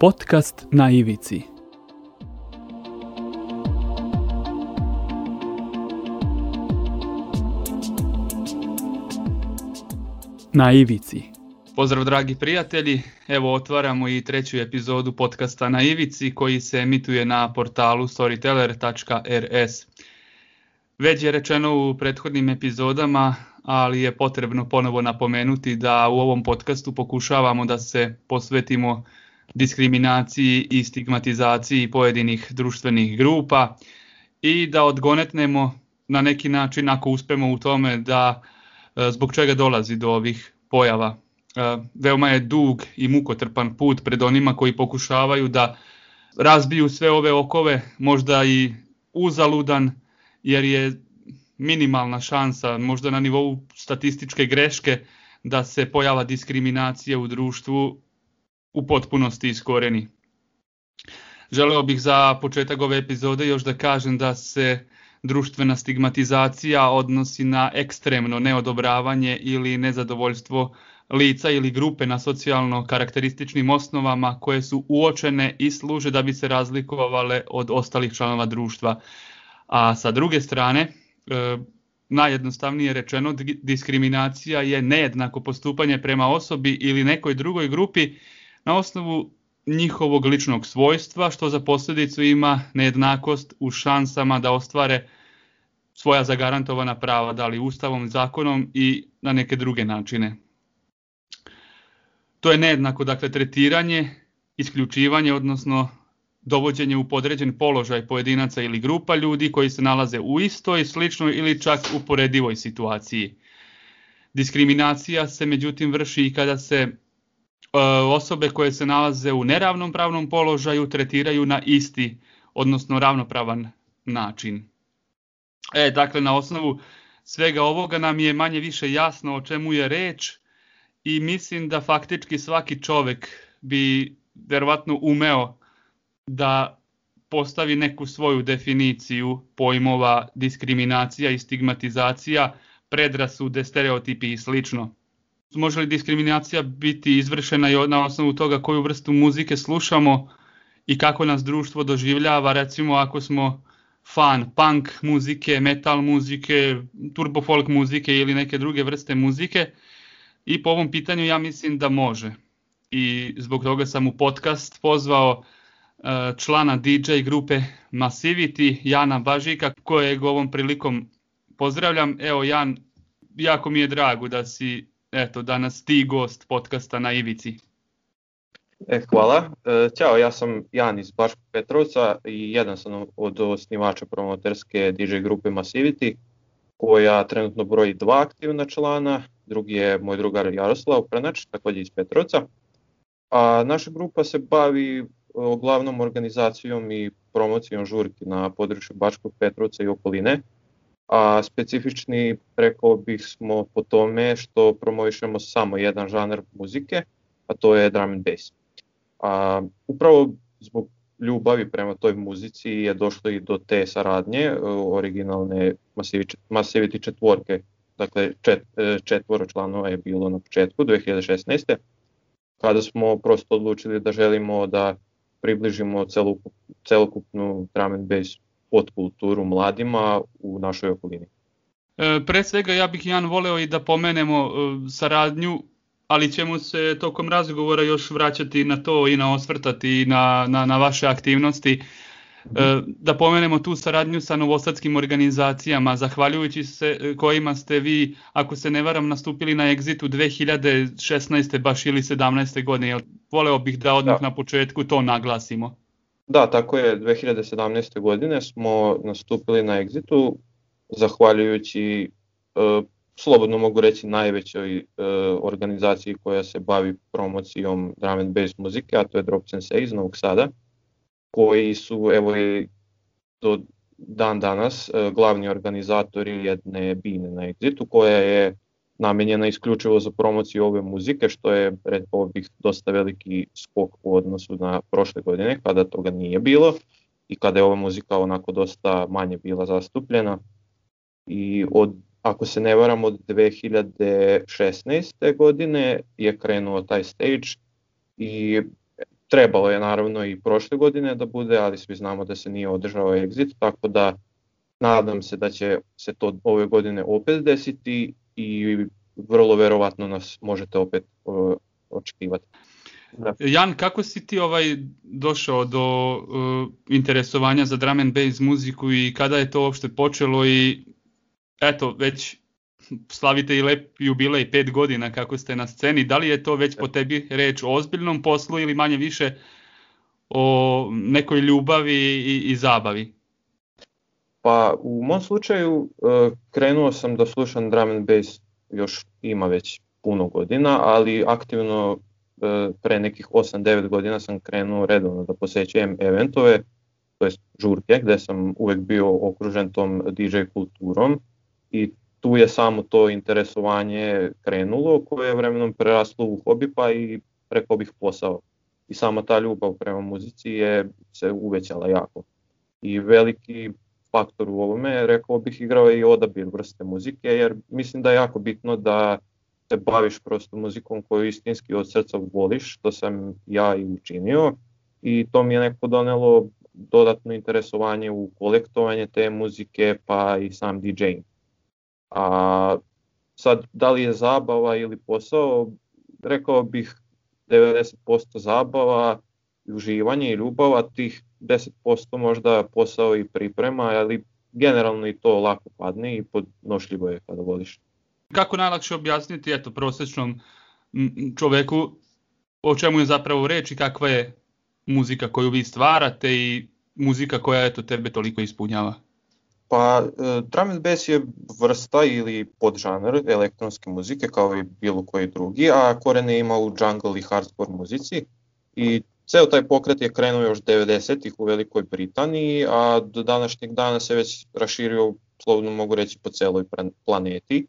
Podcast na ivici. Na ivici. Pozdrav dragi prijatelji, evo otvaramo i treću epizodu podcasta na ivici koji se emituje na portalu storyteller.rs. Već je rečeno u prethodnim epizodama, ali je potrebno ponovo napomenuti da u ovom podcastu pokušavamo da se posvetimo diskriminaciji i stigmatizaciji pojedinih društvenih grupa i da odgonetnemo na neki način ako uspemo u tome da e, zbog čega dolazi do ovih pojava. E, veoma je dug i mukotrpan put pred onima koji pokušavaju da razbiju sve ove okove, možda i uzaludan, jer je minimalna šansa, možda na nivou statističke greške, da se pojava diskriminacije u društvu u potpunosti iskoreni. Želeo bih za početak ove epizode još da kažem da se društvena stigmatizacija odnosi na ekstremno neodobravanje ili nezadovoljstvo lica ili grupe na socijalno karakterističnim osnovama koje su uočene i služe da bi se razlikovale od ostalih članova društva. A sa druge strane, e, najjednostavnije rečeno, diskriminacija je nejednako postupanje prema osobi ili nekoj drugoj grupi na osnovu njihovog ličnog svojstva, što za posljedicu ima nejednakost u šansama da ostvare svoja zagarantovana prava, da li ustavom, zakonom i na neke druge načine. To je nejednako dakle, tretiranje, isključivanje, odnosno dovođenje u podređen položaj pojedinaca ili grupa ljudi koji se nalaze u istoj, sličnoj ili čak uporedivoj situaciji. Diskriminacija se međutim vrši i kada se osobe koje se nalaze u neravnom pravnom položaju tretiraju na isti, odnosno ravnopravan način. E, dakle, na osnovu svega ovoga nam je manje više jasno o čemu je reč i mislim da faktički svaki čovek bi verovatno umeo da postavi neku svoju definiciju pojmova diskriminacija i stigmatizacija, predrasude, stereotipi i slično može li diskriminacija biti izvršena i na osnovu toga koju vrstu muzike slušamo i kako nas društvo doživljava, recimo ako smo fan punk muzike, metal muzike, turbo folk muzike ili neke druge vrste muzike. I po ovom pitanju ja mislim da može. I zbog toga sam u podcast pozvao e, člana DJ grupe Massivity, Jana Bažika, kojeg ovom prilikom pozdravljam. Evo Jan, jako mi je drago da si eto, danas ti gost podcasta na Ivici. E, hvala. E, ćao, ja sam Jan iz Baškog Petrovca i jedan sam od osnivača promoterske DJ grupe Massivity, koja trenutno broji dva aktivna člana, drugi je moj drugar Jaroslav Pranač, takođe iz Petrovca. A naša grupa se bavi uglavnom organizacijom i promocijom žurki na području Bačkog Petrovca i okoline, a specifični rekao bih smo po tome što promovišemo samo jedan žanar muzike, a to je drum and bass. A, upravo zbog ljubavi prema toj muzici je došlo i do te saradnje e, originalne Massivity četvorke, dakle čet, e, četvoro članova je bilo na početku 2016. kada smo prosto odlučili da želimo da približimo celokup, celokupnu drum and bass podkulturu mladima u našoj okolini. E, pre svega ja bih Jan voleo i da pomenemo e, saradnju, ali ćemo se tokom razgovora još vraćati na to i na osvrtati na, na, na vaše aktivnosti. E, da pomenemo tu saradnju sa novosadskim organizacijama, zahvaljujući se kojima ste vi, ako se ne varam, nastupili na Exitu 2016. baš ili 17. godine. Voleo bih da odmah da. na početku to naglasimo. Da, tako je, 2017. godine smo nastupili na Exitu, zahvaljujući, e, slobodno mogu reći, najvećoj e, organizaciji koja se bavi promocijom drum and bass muzike, a to je Drop Sensei iz Novog Sada, koji su, evo i do dan danas, e, glavni organizatori jedne bine na Exitu, koja je namenjena isključivo za promociju ove muzike, što je, rekao bih, dosta veliki skok u odnosu na prošle godine, kada toga nije bilo i kada je ova muzika onako dosta manje bila zastupljena. I od, ako se ne varam, od 2016. godine je krenuo taj stage i trebalo je naravno i prošle godine da bude, ali svi znamo da se nije održao exit, tako da nadam se da će se to ove godine opet desiti i vrlo verovatno nas možete opet uh, očekivati. Da. Jan, kako si ti ovaj došao do uh, interesovanja za drum and bass muziku i kada je to uopšte počelo i eto, već slavite i lep jubilej, pet godina kako ste na sceni, da li je to već po tebi reč o ozbiljnom poslu ili manje više o nekoj ljubavi i, i zabavi? Pa u mom slučaju uh, krenuo sam da slušam drum and bass još ima već puno godina, ali aktivno uh, pre nekih 8-9 godina sam krenuo redovno da posećujem eventove, to jest žurke, gde sam uvek bio okružen tom DJ kulturom i tu je samo to interesovanje krenulo koje je vremenom preraslo u hobi pa i preko bih posao. I sama ta ljubav prema muzici je se uvećala jako. I veliki faktor u ovome, rekao bih, igrao i odabir vrste muzike, jer mislim da je jako bitno da se baviš prosto muzikom koju istinski od srca voliš, što sam ja i učinio i to mi je neko donelo dodatno interesovanje u kolektovanje te muzike pa i sam DJing. A sad, da li je zabava ili posao, rekao bih 90% zabava, uživanje i ljubav, a tih 10% možda posao i priprema, ali generalno i to lako padne i podnošljivo je kada voliš. Kako najlakše objasniti eto, prosečnom čoveku o čemu je zapravo reč i kakva je muzika koju vi stvarate i muzika koja eto, tebe toliko ispunjava? Pa, e, drum and bass je vrsta ili podžanr elektronske muzike kao i bilo koji drugi, a korene ima u jungle i hardcore muzici i ceo taj pokret je krenuo još 90-ih u Velikoj Britaniji, a do današnjeg dana se već raširio, slovno mogu reći, po celoj planeti,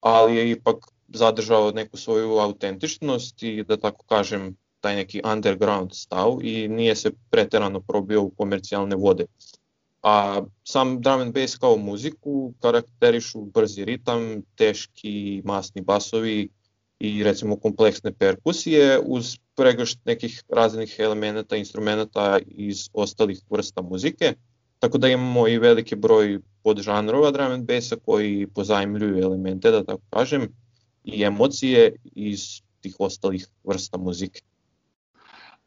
ali je ipak zadržao neku svoju autentičnost i da tako kažem taj neki underground stav i nije se preterano probio u komercijalne vode. A sam drum and bass kao muziku karakterišu brzi ritam, teški masni basovi i recimo kompleksne perkusije uz pregršt nekih raznih elemenata, instrumenta iz ostalih vrsta muzike, tako da imamo i veliki broj podžanrova drum and bassa koji pozajmljuju elemente, da tako kažem, i emocije iz tih ostalih vrsta muzike.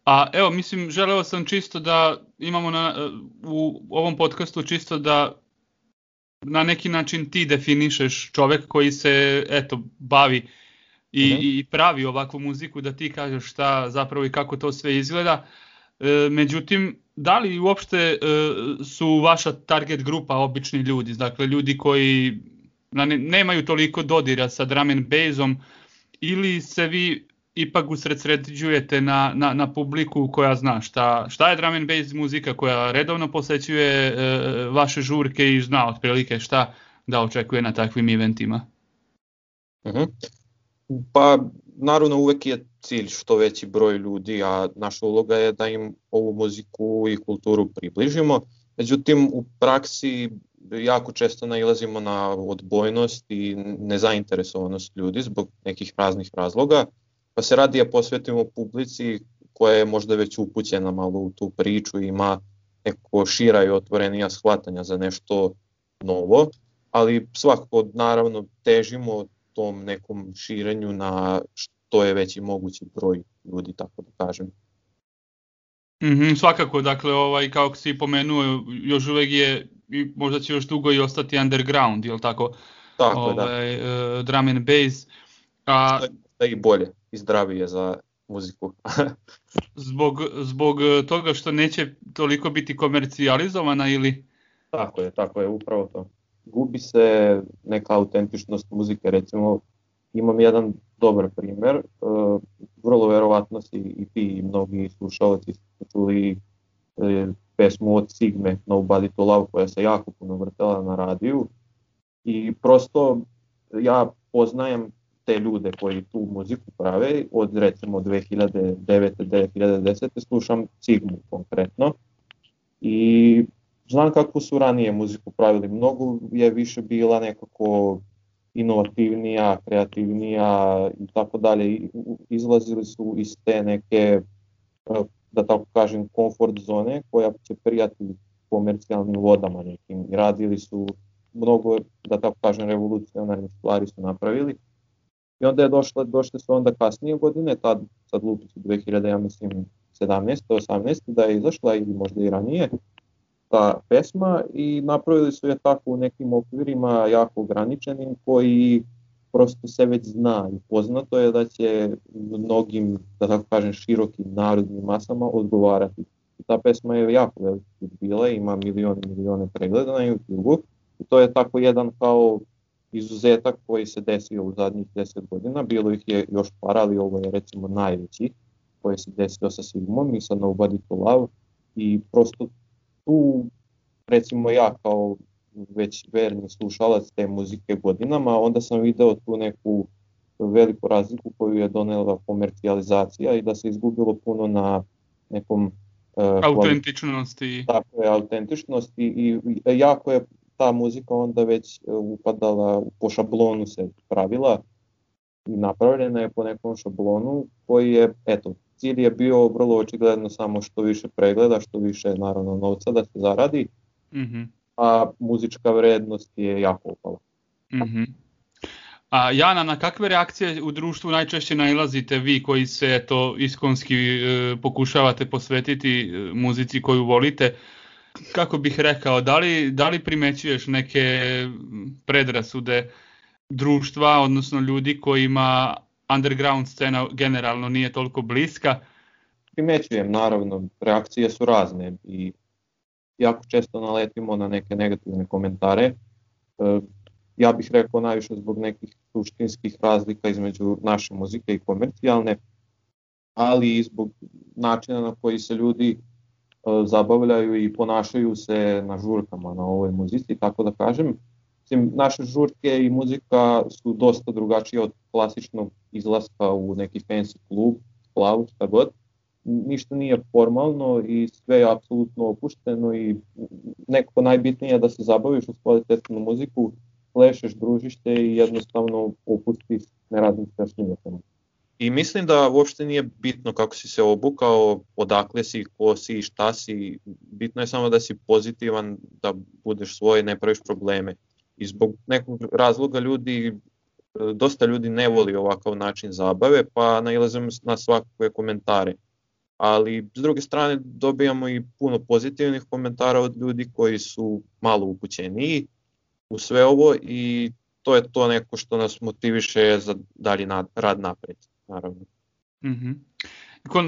A evo, mislim, želeo sam čisto da imamo na, u ovom podcastu čisto da na neki način ti definišeš čovek koji se eto bavi i, uh mhm. -huh. i pravi ovakvu muziku, da ti kažeš šta zapravo i kako to sve izgleda. E, međutim, da li uopšte e, su vaša target grupa obični ljudi, dakle ljudi koji na, ne, nemaju toliko dodira sa drum and bassom ili se vi ipak usredsređujete na, na, na publiku koja zna šta, šta je drum and bass muzika, koja redovno posećuje e, vaše žurke i zna otprilike šta da očekuje na takvim eventima. Uh mhm. -huh. Pa naravno uvek je cilj što veći broj ljudi, a naša uloga je da im ovu muziku i kulturu približimo. Međutim, u praksi jako često nailazimo na odbojnost i nezainteresovanost ljudi zbog nekih raznih razloga pa se radije posvetimo publici koja je možda već upućena malo u tu priču i ima neko šira i otvorenija shvatanja za nešto novo, ali svakako naravno težimo tom nekom širenju na što je veći mogući broj ljudi, tako da kažem. Mm -hmm, svakako, dakle, ovaj, kao si pomenuo, još uvek je, i možda će još dugo i ostati underground, je li tako? Tako ovaj, je, da. Uh, drum and bass. A, da i bolje i zdravije za muziku. zbog, zbog toga što neće toliko biti komercijalizovana ili? Tako je, tako je, upravo to. Gubi se neka autentičnost muzike, recimo imam jedan dobar primer, uh, vrlo verovatno si i ti i mnogi slušalci čuli uh, pesmu od Sigme Nobody to Love koja se jako puno vrtela na radiju. I prosto ja poznajem te ljude koji tu muziku prave, od recimo 2009-2010 slušam Sigmu konkretno. I znam kako su ranije muziku pravili, mnogo je više bila nekako inovativnija, kreativnija i tako dalje. Izlazili su iz te neke da tako kažem, komfort zone koja će prijati komercijalnim vodama nekim. Radili su mnogo, da tako kažem, revolucionarne stvari su napravili. I onda je došle, došle su onda kasnije godine, tad, sad 2000, ja mislim, 17. 18. da je izašla ili možda i ranije ta pesma i napravili su je tako u nekim okvirima jako ograničenim koji prosto se već zna i poznato je da će mnogim, da tako kažem, širokim narodnim masama odgovarati. I ta pesma je jako velika bila, ima milione i milione pregleda na YouTube-u i to je tako jedan kao izuzetak koji se desio u zadnjih 10 godina, bilo ih je još par, ali ovo je recimo najveći koji se desio sa Sigmom i sa Nobody to Love i prosto tu recimo ja kao već verni slušalac te muzike godinama, onda sam video tu neku veliku razliku koju je donela komercijalizacija i da se izgubilo puno na nekom uh, autentičnosti. Tako je, autentičnosti i, jako je ta muzika onda već e, upadala, po šablonu se pravila i napravljena je po nekom šablonu koji je, eto, cilj je bio vrlo očigledno samo što više pregleda, što više naravno novca da se zaradi, mm -hmm. a muzička vrednost je jako opala. Mm -hmm. A Jana, na kakve reakcije u društvu najčešće nailazite vi koji se to iskonski e, pokušavate posvetiti e, muzici koju volite? Kako bih rekao, da li, da li primećuješ neke predrasude društva, odnosno ljudi kojima underground scena generalno nije toliko bliska? Primećujem, naravno, reakcije su razne i jako često naletimo na neke negativne komentare. E, ja bih rekao najviše zbog nekih suštinskih razlika između naše muzike i komercijalne, ali i zbog načina na koji se ljudi e, zabavljaju i ponašaju se na žurkama na ovoj muzici, tako da kažem. Mislim, naše žurke i muzika su dosta drugačije od klasičnog izlaska u neki fancy klub, klavu, šta god. Ništa nije formalno i sve je apsolutno opušteno i nekako najbitnije je da se zabaviš uz kvalitetnu muziku, plešeš, družiš te i jednostavno opustiš, ne razmišljaš ni I mislim da uopšte nije bitno kako si se obukao, odakle si, ko si, šta si, bitno je samo da si pozitivan, da budeš svoj, ne praviš probleme. I zbog nekog razloga ljudi, dosta ljudi ne voli ovakav način zabave, pa nailazimo na svakakve komentare. Ali s druge strane dobijamo i puno pozitivnih komentara od ljudi koji su malo upućeniji u sve ovo i to je to neko što nas motiviše za dalji rad napred, naravno. Mm -hmm.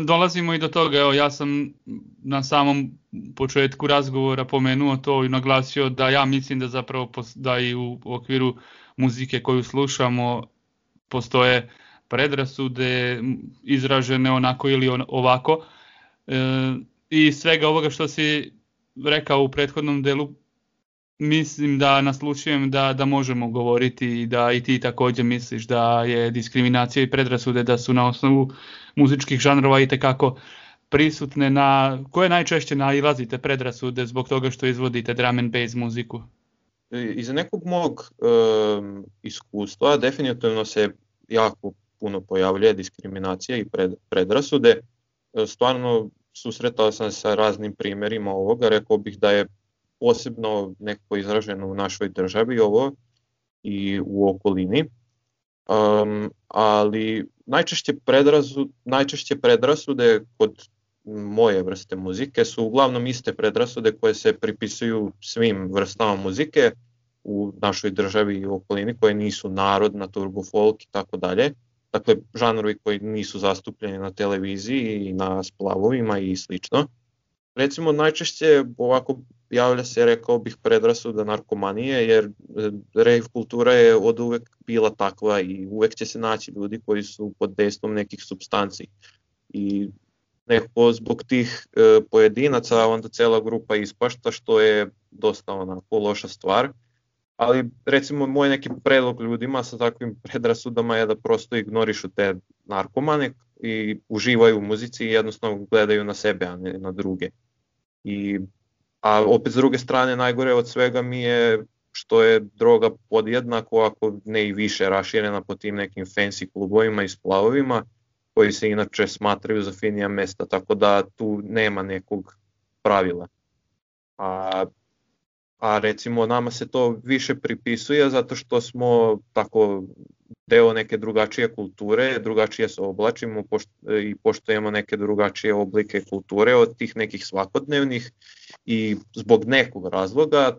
Dolazimo i do toga, evo ja sam na samom početku razgovora pomenuo to i naglasio da ja mislim da zapravo da i u okviru muzike koju slušamo postoje predrasude izražene onako ili ovako. E, I svega ovoga što si rekao u prethodnom delu mislim da naslučujem da, da možemo govoriti i da i ti takođe misliš da je diskriminacija i predrasude da su na osnovu muzičkih žanrova i tekako prisutne na koje najčešće nailazite predrasude zbog toga što izvodite drum and bass muziku? E, Iz nekog mog e, iskustva definitivno se jako puno pojavljuje diskriminacija i pred, predrasude. E, stvarno susretao sam se sa raznim primerima ovoga, rekao bih da je posebno nekako izraženo u našoj državi ovo i u okolini. Um, ali najčešće, predrasu, najčešće predrasude kod moje vrste muzike su uglavnom iste predrasude koje se pripisuju svim vrstama muzike u našoj državi i okolini koje nisu narodna, turbo folk i tako dalje. Dakle, žanrovi koji nisu zastupljeni na televiziji i na splavovima i slično. Recimo, najčešće ovako javlja se, rekao bih, predrasuda narkomanije, jer e, rave kultura je od uvek bila takva i uvek će se naći ljudi koji su pod dejstvom nekih substanci. I nekako zbog tih e, pojedinaca onda cela grupa ispašta, što je dosta onako loša stvar. Ali recimo moj neki predlog ljudima sa takvim predrasudama je da prosto ignorišu te narkomane i uživaju u muzici i jednostavno gledaju na sebe, a ne na druge. I A opet s druge strane najgore od svega mi je što je droga podjednako, ako ne i više raširena po tim nekim fancy klubovima i splavovima koji se inače smatraju za finija mesta, tako da tu nema nekog pravila. A, a recimo nama se to više pripisuje zato što smo tako deo neke drugačije kulture, drugačije se oblačimo i poštojemo neke drugačije oblike kulture od tih nekih svakodnevnih i zbog nekog razloga,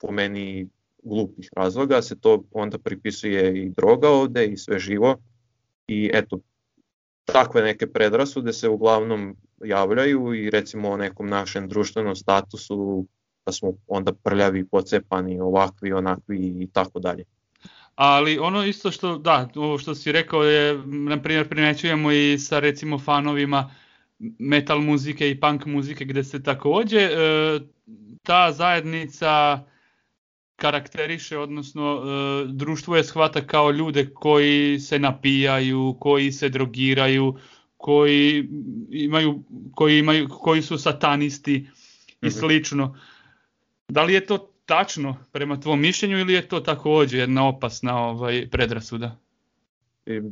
po meni glupih razloga, se to onda pripisuje i droga ovde i sve živo. I eto, takve neke predrasude se uglavnom javljaju i recimo o nekom našem društvenom statusu da smo onda prljavi, pocepani, ovakvi, onakvi i tako dalje. Ali ono isto što, da, što si rekao je, na primjer, primećujemo i sa recimo fanovima metal muzike i punk muzike gde se takođe e, ta zajednica karakteriše, odnosno e, društvo je shvata kao ljude koji se napijaju, koji se drogiraju, koji imaju, koji imaju, koji su satanisti i mhm. slično. Da li je to tačno prema tvom mišljenju ili je to takođe jedna opasna ovaj, predrasuda?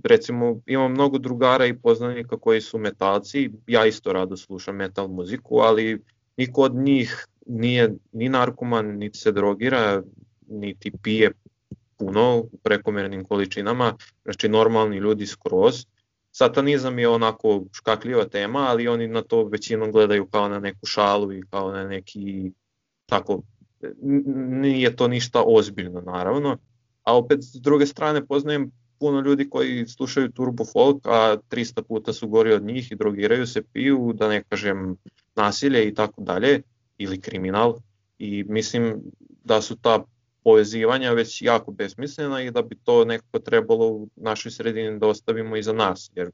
Recimo, imam mnogo drugara i poznanika koji su metalci, ja isto rado slušam metal muziku, ali niko od njih nije ni narkoman, niti se drogira, niti pije puno u prekomernim količinama, znači normalni ljudi skroz. Satanizam je onako škakljiva tema, ali oni na to većinom gledaju kao na neku šalu i kao na neki tako nije to ništa ozbiljno naravno, a opet s druge strane poznajem puno ljudi koji slušaju turbo folk, a 300 puta su gori od njih i drogiraju se, piju, da ne kažem nasilje i tako dalje, ili kriminal. I mislim da su ta povezivanja već jako besmislena i da bi to nekako trebalo u našoj sredini da ostavimo i za nas. Jer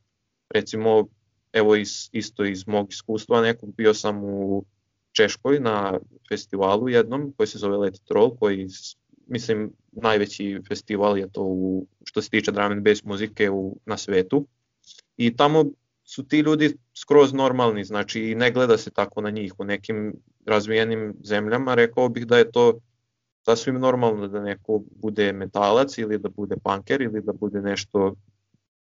recimo, evo iz, isto iz mog iskustva nekog, bio sam u Češkoj na festivalu jednom koji se zove Let Troll, koji mislim najveći festival je to u, što se tiče drum and bass muzike u, na svetu. I tamo su ti ljudi skroz normalni, znači ne gleda se tako na njih. U nekim razvijenim zemljama rekao bih da je to sasvim normalno da neko bude metalac ili da bude punker ili da bude nešto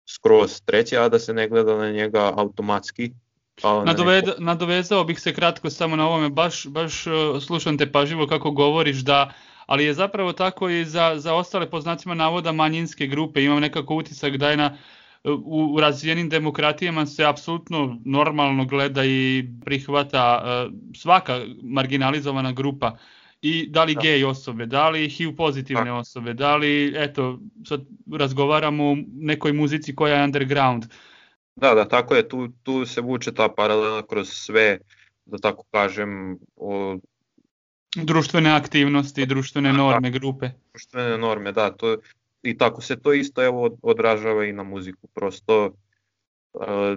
skroz treće, a da se ne gleda na njega automatski Pa Nadoved, neko... Nadovezao bih se kratko samo na ovome, baš, baš uh, slušam te paživo kako govoriš da ali je zapravo tako i za, za ostale poznacima navoda manjinske grupe. Imam nekako utisak da je na, u, u razvijenim demokratijama se apsolutno normalno gleda i prihvata uh, svaka marginalizovana grupa i da li da. gej osobe, da li HIV pozitivne da. osobe, da li, eto, sad razgovaramo o nekoj muzici koja je underground. Uh, Da, da, tako je, tu, tu se vuče ta paralela kroz sve, da tako kažem, o... društvene aktivnosti, društvene da, norme, da, grupe. Društvene norme, da, to, i tako se to isto evo odražava i na muziku, prosto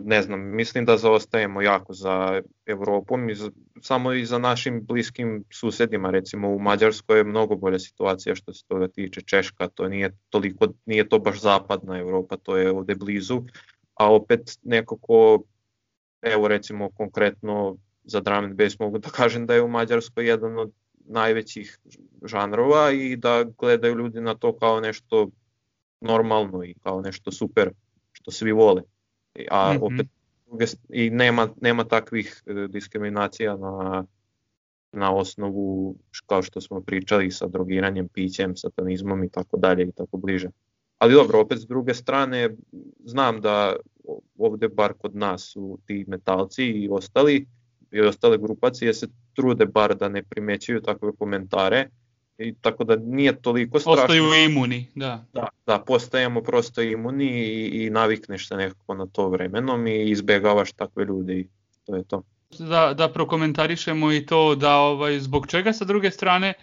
ne znam, mislim da zaostajemo jako za Evropom i za, samo i za našim bliskim susedima, recimo u Mađarskoj je mnogo bolja situacija što se toga tiče Češka, to nije toliko, nije to baš zapadna Evropa, to je ovde blizu, a opet neko ko, evo recimo konkretno za drum and bass mogu da kažem da je u Mađarskoj jedan od najvećih žanrova i da gledaju ljudi na to kao nešto normalno i kao nešto super što svi vole. A mm -hmm. opet i nema, nema takvih e, diskriminacija na, na osnovu kao što smo pričali sa drogiranjem, pićem, satanizmom i tako dalje i tako bliže. Ali dobro, opet s druge strane, znam da ovde bar kod nas su ti metalci i ostali i ostale grupacije se trude bar da ne primećuju takve komentare i tako da nije toliko strašno. Postaju imuni, da. Da, da postajemo prosto imuni i, i navikneš se nekako na to vremenom i izbegavaš takve ljude i to je to. Da, da prokomentarišemo i to da ovaj, zbog čega sa druge strane,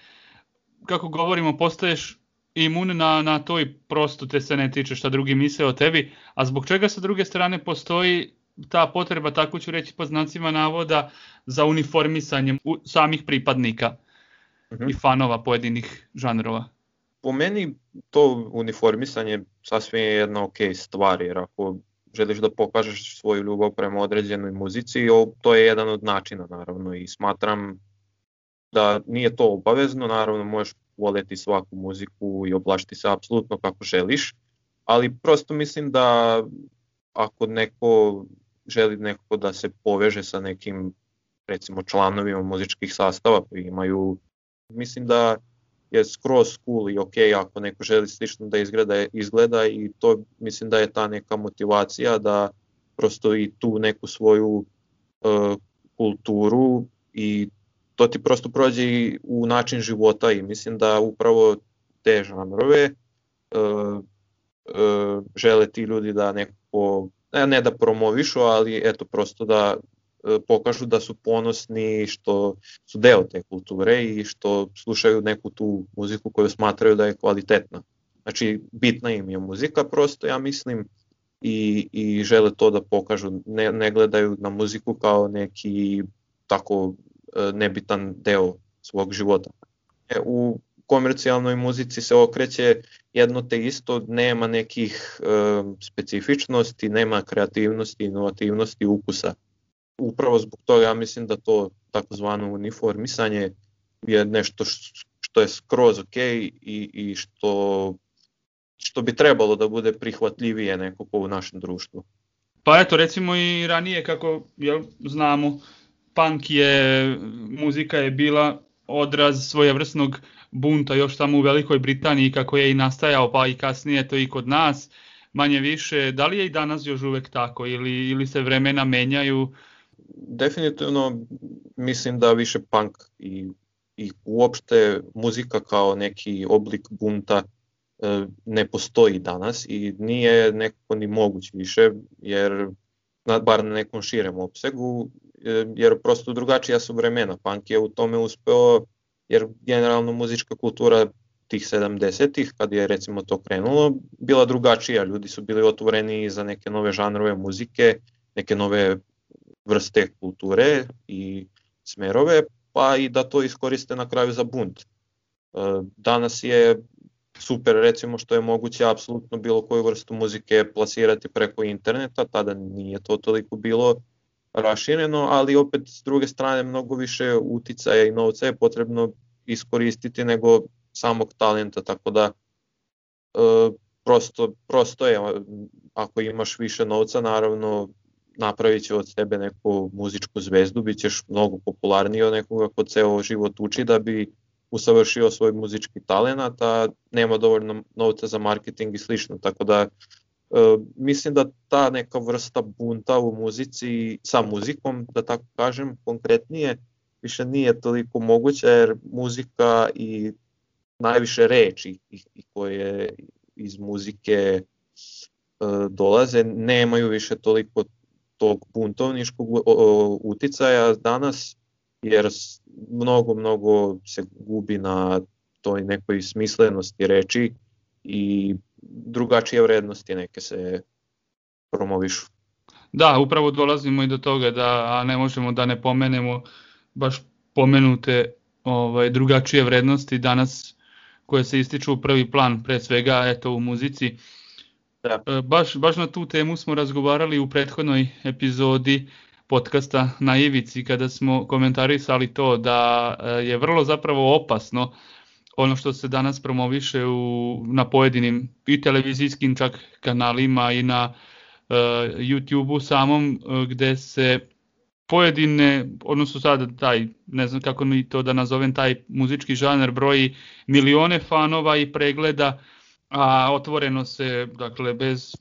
kako govorimo, postaješ imun na, na to i prosto te se ne tiče šta drugi misle o tebi, a zbog čega sa druge strane postoji ta potreba, tako ću reći po znacima navoda, za uniformisanjem samih pripadnika uh mhm. -huh. i fanova pojedinih žanrova? Po meni to uniformisanje sasvim je jedna ok stvar, jer ako želiš da pokažeš svoju ljubav prema određenoj muzici, to je jedan od načina naravno i smatram da nije to obavezno, naravno možeš voleti svaku muziku i oblašiti se apsolutno kako želiš, ali prosto mislim da ako neko želi neko da se poveže sa nekim recimo članovima muzičkih sastava koji imaju, mislim da je skroz cool i ok ako neko želi slično da izgleda, izgleda i to mislim da je ta neka motivacija da prosto i tu neku svoju uh, kulturu i to ti prosto prođe i u način života i mislim da upravo te žanrove uh, uh, žele ti ljudi da nekako, ne, ne da promovišu, ali eto prosto da uh, pokažu da su ponosni što su deo te kulture i što slušaju neku tu muziku koju smatraju da je kvalitetna. Znači bitna im je muzika prosto ja mislim i, i žele to da pokažu, ne, ne gledaju na muziku kao neki tako e, nebitan deo svog života. E, u komercijalnoj muzici se okreće jedno te isto, nema nekih e, specifičnosti, nema kreativnosti, inovativnosti, ukusa. Upravo zbog toga ja mislim da to takozvano uniformisanje je nešto što je skroz ok i, i što što bi trebalo da bude prihvatljivije nekako u našem društvu. Pa eto, recimo i ranije kako jel, znamo, punk je, muzika je bila odraz svojevrsnog bunta još tamo u Velikoj Britaniji kako je i nastajao, pa i kasnije to i kod nas, manje više. Da li je i danas još uvek tako ili, ili se vremena menjaju? Definitivno mislim da više punk i, i uopšte muzika kao neki oblik bunta E, ne postoji danas i nije nekako ni moguć više, jer bar na nekom širem opsegu, e, jer prosto drugačija su vremena. Punk je u tome uspeo, jer generalno muzička kultura tih 70-ih, kad je recimo to krenulo, bila drugačija. Ljudi su bili otvoreni za neke nove žanrove muzike, neke nove vrste kulture i smerove, pa i da to iskoriste na kraju za bunt. E, danas je super recimo što je moguće apsolutno bilo koju vrstu muzike plasirati preko interneta, tada nije to toliko bilo rašireno, ali opet s druge strane mnogo više uticaja i novca je potrebno iskoristiti nego samog talenta, tako da e, prosto, prosto je, ako imaš više novca, naravno napravit će od sebe neku muzičku zvezdu, bit ćeš mnogo popularniji od nekoga ko ceo život uči da bi usavršio svoj muzički talent, a nema dovoljno novca za marketing i slično, tako da e, mislim da ta neka vrsta bunta u muzici sa muzikom, da tako kažem konkretnije, više nije toliko moguća jer muzika i najviše reči i, koje iz muzike e, dolaze nemaju više toliko tog buntovniškog uticaja. Danas jer mnogo, mnogo se gubi na toj nekoj smislenosti reči i drugačije vrednosti neke se promovišu. Da, upravo dolazimo i do toga da a ne možemo da ne pomenemo baš pomenute ovaj drugačije vrednosti danas koje se ističu u prvi plan pre svega eto u muzici. Da. E, baš, baš na tu temu smo razgovarali u prethodnoj epizodi podcasta na Ivici kada smo komentarisali to da e, je vrlo zapravo opasno ono što se danas promoviše u, na pojedinim i televizijskim čak kanalima i na uh, YouTube-u samom uh, gde se pojedine, odnosno sad taj, ne znam kako ni to da nazovem, taj muzički žanar broji milione fanova i pregleda a otvoreno se, dakle, bez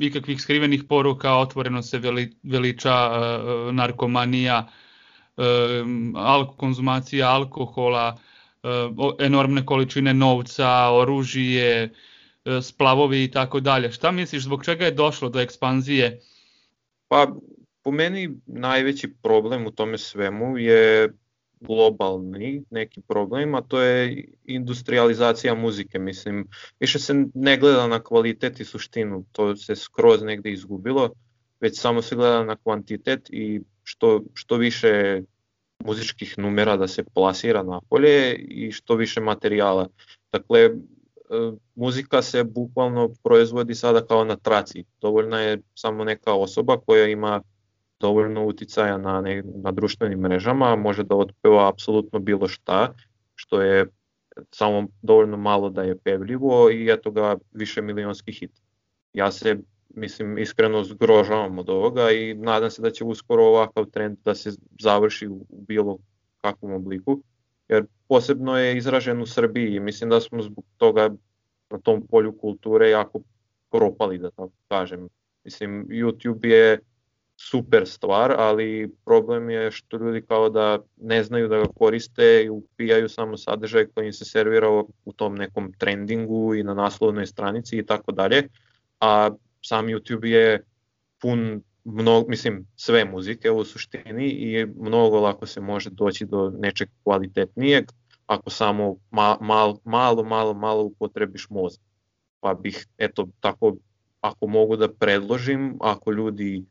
ikakvih skrivenih poruka, otvoreno se veli, veliča uh, narkomanija, uh, alko, konzumacija alkohola, uh, enormne količine novca, oružije, uh, splavovi i tako dalje. Šta misliš, zbog čega je došlo do ekspanzije? Pa, po meni najveći problem u tome svemu je globalni neki problem, a to je industrializacija muzike. Mislim, više se ne gleda na kvalitet i suštinu, to se skroz negde izgubilo, već samo se gleda na kvantitet i što, što više muzičkih numera da se plasira napolje i što više materijala. Dakle, e, muzika se bukvalno proizvodi sada kao na traci. Dovoljna je samo neka osoba koja ima dovoljno uticaja na, ne, na društvenim mrežama, može da otpeva apsolutno bilo šta, što je samo dovoljno malo da je pevljivo i eto ga više milionski hit. Ja se mislim iskreno zgrožavam od ovoga i nadam se da će uskoro ovakav trend da se završi u bilo kakvom obliku, jer posebno je izražen u Srbiji i mislim da smo zbog toga na tom polju kulture jako propali, da tako kažem. Mislim, YouTube je super stvar, ali problem je što ljudi kao da ne znaju da ga koriste i upijaju samo sadržaj koji im se servira u tom nekom trendingu i na naslovnoj stranici i tako dalje, a sam YouTube je pun mnogo, mislim, sve muzike u suštini i mnogo lako se može doći do nečeg kvalitetnijeg ako samo ma, mal, malo, malo, malo upotrebiš mozak. Pa bih, eto, tako, ako mogu da predložim, ako ljudi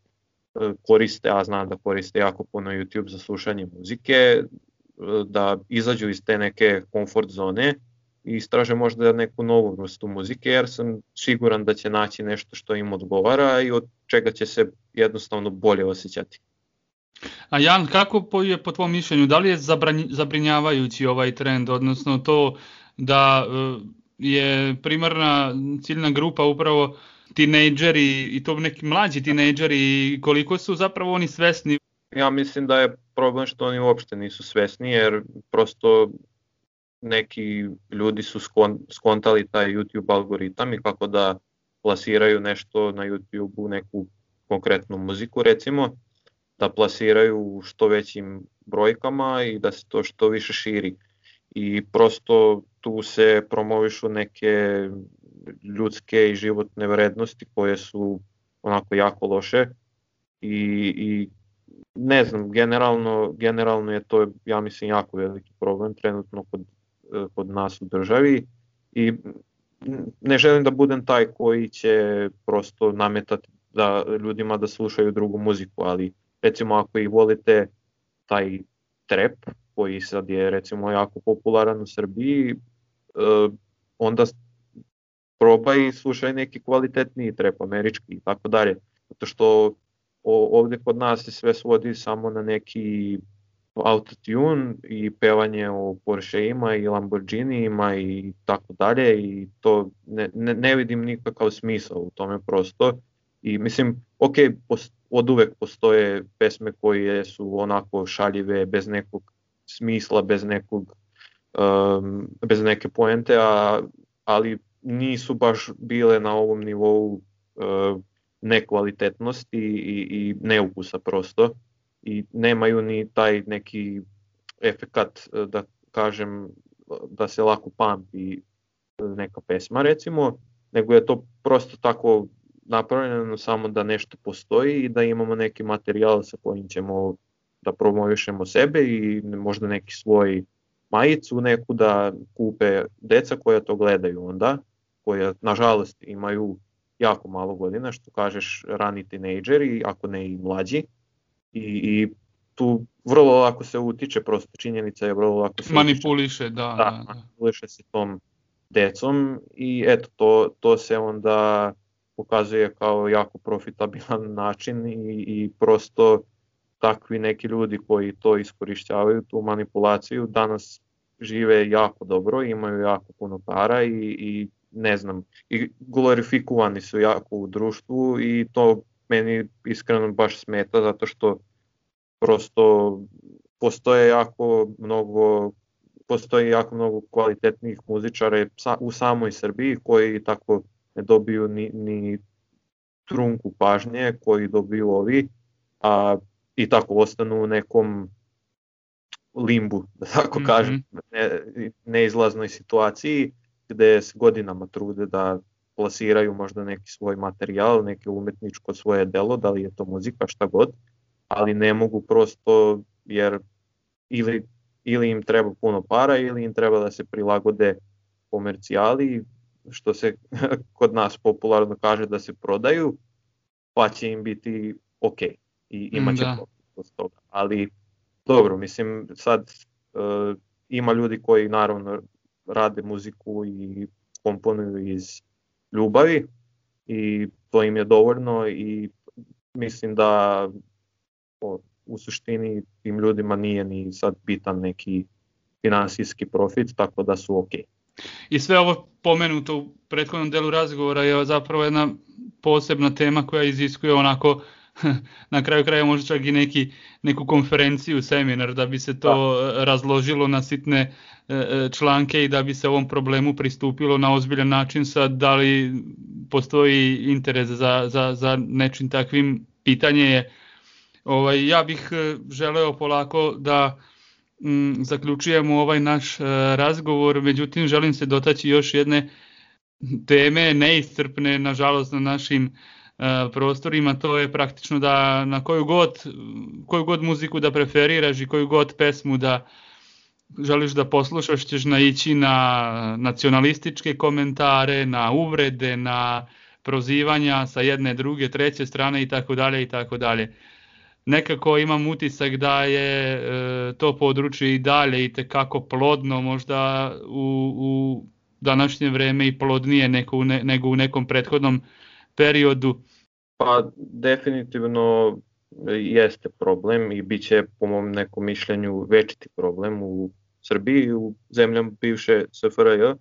koriste, a znam da koriste jako puno YouTube za slušanje muzike, e, da izađu iz te neke komfort zone i istraže možda neku novu vrstu muzike, jer sam siguran da će naći nešto što im odgovara i od čega će se jednostavno bolje osjećati. A Jan, kako je po tvom mišljenju, da li je zabrinjavajući ovaj trend, odnosno to da e, je primarna ciljna grupa upravo tinejdžeri i to neki mlađi tinejdžeri koliko su zapravo oni svesni? Ja mislim da je problem što oni uopšte nisu svesni jer prosto neki ljudi su skontali taj YouTube algoritam i kako da plasiraju nešto na YouTube-u, neku konkretnu muziku recimo, da plasiraju u što većim brojkama i da se to što više širi. I prosto tu se promovišu neke ljudske i životne vrednosti koje su onako jako loše. I, i ne znam, generalno, generalno je to, ja mislim, jako veliki problem trenutno kod kod nas u državi. I ne želim da budem taj koji će prosto nametati da ljudima da slušaju drugu muziku, ali recimo ako i volite taj trap koji sad je recimo jako popularan u Srbiji, eh, onda probaj i slušaj neki kvalitetniji trap, američki i tako dalje. Zato što ovde kod nas se sve svodi samo na neki autotune i pevanje o Porscheima i Lamborghinijima i tako dalje i to ne, ne, ne vidim nikakav smisao u tome prosto i mislim, ok, post, od uvek postoje pesme koje su onako šaljive, bez nekog smisla, bez nekog um, bez neke poente, a, ali nisu baš bile na ovom nivou uh, nekvalitetnosti i, i neukusa prosto i nemaju ni taj neki efekat e, da kažem da se lako pamti neka pesma recimo, nego je to prosto tako napravljeno samo da nešto postoji i da imamo neki materijal sa kojim ćemo da promovišemo sebe i možda neki svoj majicu neku da kupe deca koja to gledaju onda, koja nažalost imaju jako malo godina, što kažeš rani tinejdžeri, ako ne i mlađi, i, i tu vrlo lako se utiče, prosto činjenica je vrlo lako se manipuliše, utiče, da, da, da, da. manipuliše se tom decom i eto to, to se onda pokazuje kao jako profitabilan način i, i prosto takvi neki ljudi koji to iskorišćavaju, tu manipulaciju, danas žive jako dobro, imaju jako puno para i, i ne znam, i glorifikovani su jako u društvu i to meni iskreno baš smeta zato što prosto postoje jako mnogo postoji jako mnogo kvalitetnih muzičara u samoj Srbiji koji tako ne dobiju ni, ni trunku pažnje koji dobiju ovi, a i tako ostanu u nekom limbu, da tako mm -hmm. kažem, ne, neizlaznoj situaciji gde se godinama trude da plasiraju možda neki svoj materijal, neke umetničko svoje delo, da li je to muzika, šta god, ali ne mogu prosto jer ili, ili im treba puno para ili im treba da se prilagode komercijali, što se kod nas popularno kaže da se prodaju, pa će im biti ok i imaće da. profit toga. Ali dobro, mislim sad uh, ima ljudi koji naravno rade muziku i komponuju iz ljubavi i to im je dovoljno i mislim da u suštini tim ljudima nije ni sad bitan neki finansijski profit, tako da su ok. I sve ovo pomenuto u prethodnom delu razgovora je zapravo jedna posebna tema koja iziskuje onako na kraju kraja možda čak i neki, neku konferenciju, seminar da bi se to da. razložilo na sitne e, e, članke i da bi se ovom problemu pristupilo na ozbiljan način sad da li postoji interes za, za, za nečim takvim pitanje je ovaj, ja bih e, želeo polako da m, zaključujemo ovaj naš razgovor, međutim želim se dotaći još jedne teme neiscrpne nažalost na našim E, prostorima, to je praktično da na koju god, koju god muziku da preferiraš i koju god pesmu da želiš da poslušaš ćeš naići na nacionalističke komentare, na uvrede, na prozivanja sa jedne, druge, treće strane i tako dalje i tako dalje. Nekako imam utisak da je e, to područje i dalje i tekako plodno, možda u, u današnje vreme i plodnije nego u, ne, nego u nekom prethodnom periodu? Pa definitivno jeste problem i bit će po mom nekom mišljenju večiti problem u Srbiji i u zemljama bivše SFRJ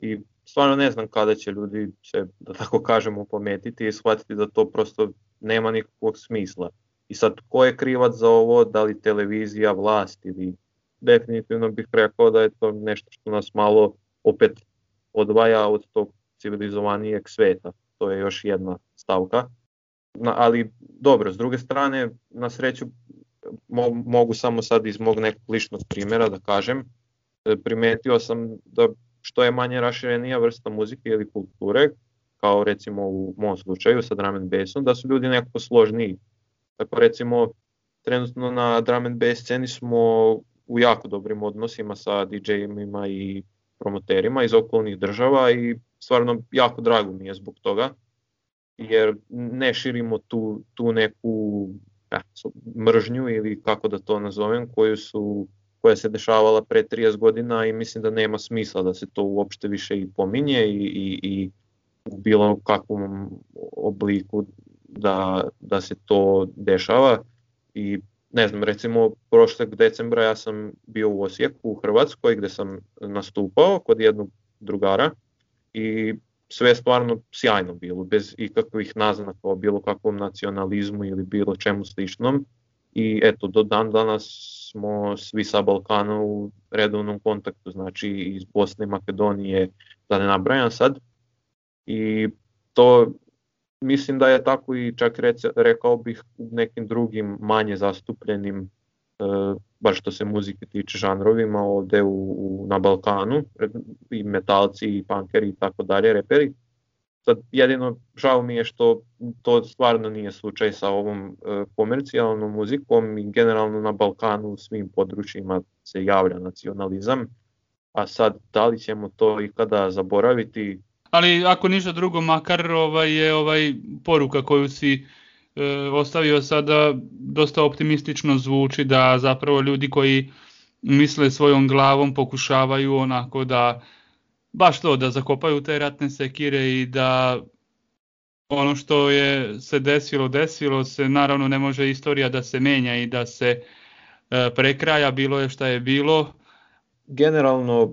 i stvarno ne znam kada će ljudi se, da tako kažemo, pometiti i shvatiti da to prosto nema nikakvog smisla. I sad, ko je krivac za ovo, da li televizija, vlast ili definitivno bih rekao da je to nešto što nas malo opet odvaja od tog civilizovanijeg sveta to je još jedna stavka. Na, ali dobro, s druge strane, na sreću mo, mogu samo sad iz mog nekog ličnog primjera da kažem, e, primetio sam da što je manje raširenija vrsta muzike ili kulture, kao recimo u mom slučaju sa drum and bassom, da su ljudi nekako složniji. Tako recimo, trenutno na drum and bass sceni smo u jako dobrim odnosima sa DJ-ima i promoterima iz okolnih država i stvarno jako drago mi je zbog toga, jer ne širimo tu, tu neku ja, mržnju ili kako da to nazovem, koju su koja se dešavala pre 30 godina i mislim da nema smisla da se to uopšte više i pominje i, i, i u bilo kakvom obliku da, da se to dešava. I ne znam, recimo prošlog decembra ja sam bio u Osijeku u Hrvatskoj gde sam nastupao kod jednog drugara i sve je stvarno sjajno bilo, bez ikakvih naznaka o bilo kakvom nacionalizmu ili bilo čemu sličnom. I eto, do dan danas smo svi sa Balkana u redovnom kontaktu, znači iz Bosne i Makedonije, da ne nabrajam sad. I to mislim da je tako i čak rekao bih u nekim drugim manje zastupljenim E, baš što se muzike tiče žanrovima ovde u, u, na Balkanu, i metalci i punkeri i tako dalje, reperi. Sad jedino žao mi je što to stvarno nije slučaj sa ovom e, komercijalnom muzikom i generalno na Balkanu u svim područjima se javlja nacionalizam, a sad da li ćemo to ikada zaboraviti? Ali ako ništa drugo, makar ovaj, je ovaj poruka koju si ostavio sada dosta optimistično zvuči da zapravo ljudi koji misle svojom glavom pokušavaju onako da baš to da zakopaju te ratne sekire i da ono što je se desilo desilo se. Naravno ne može istorija da se menja i da se e, prekraja bilo je šta je bilo. Generalno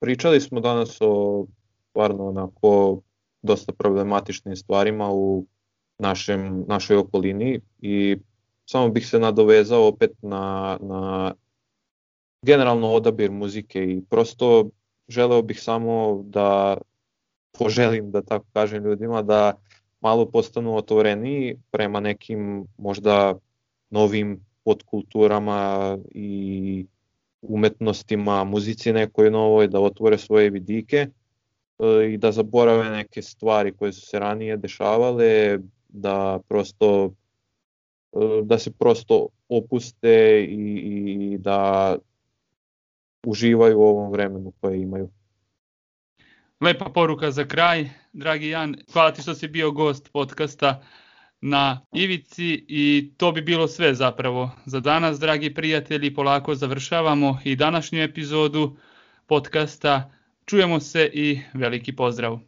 pričali smo danas o stvarno onako dosta problematičnim stvarima u našem, našoj okolini i samo bih se nadovezao opet na, na generalno odabir muzike i prosto želeo bih samo da poželim da tako kažem ljudima da malo postanu otvoreniji prema nekim možda novim podkulturama i umetnostima, muzici nekoj novoj, da otvore svoje vidike e, i da zaborave neke stvari koje su se ranije dešavale, da prosto e, da se prosto opuste i, i da uživaju u ovom vremenu koje imaju. Lepa poruka za kraj, dragi Jan, hvala ti što si bio gost podcasta na Ivici i to bi bilo sve zapravo za danas, dragi prijatelji, polako završavamo i današnju epizodu podcasta. Čujemo se i veliki pozdrav!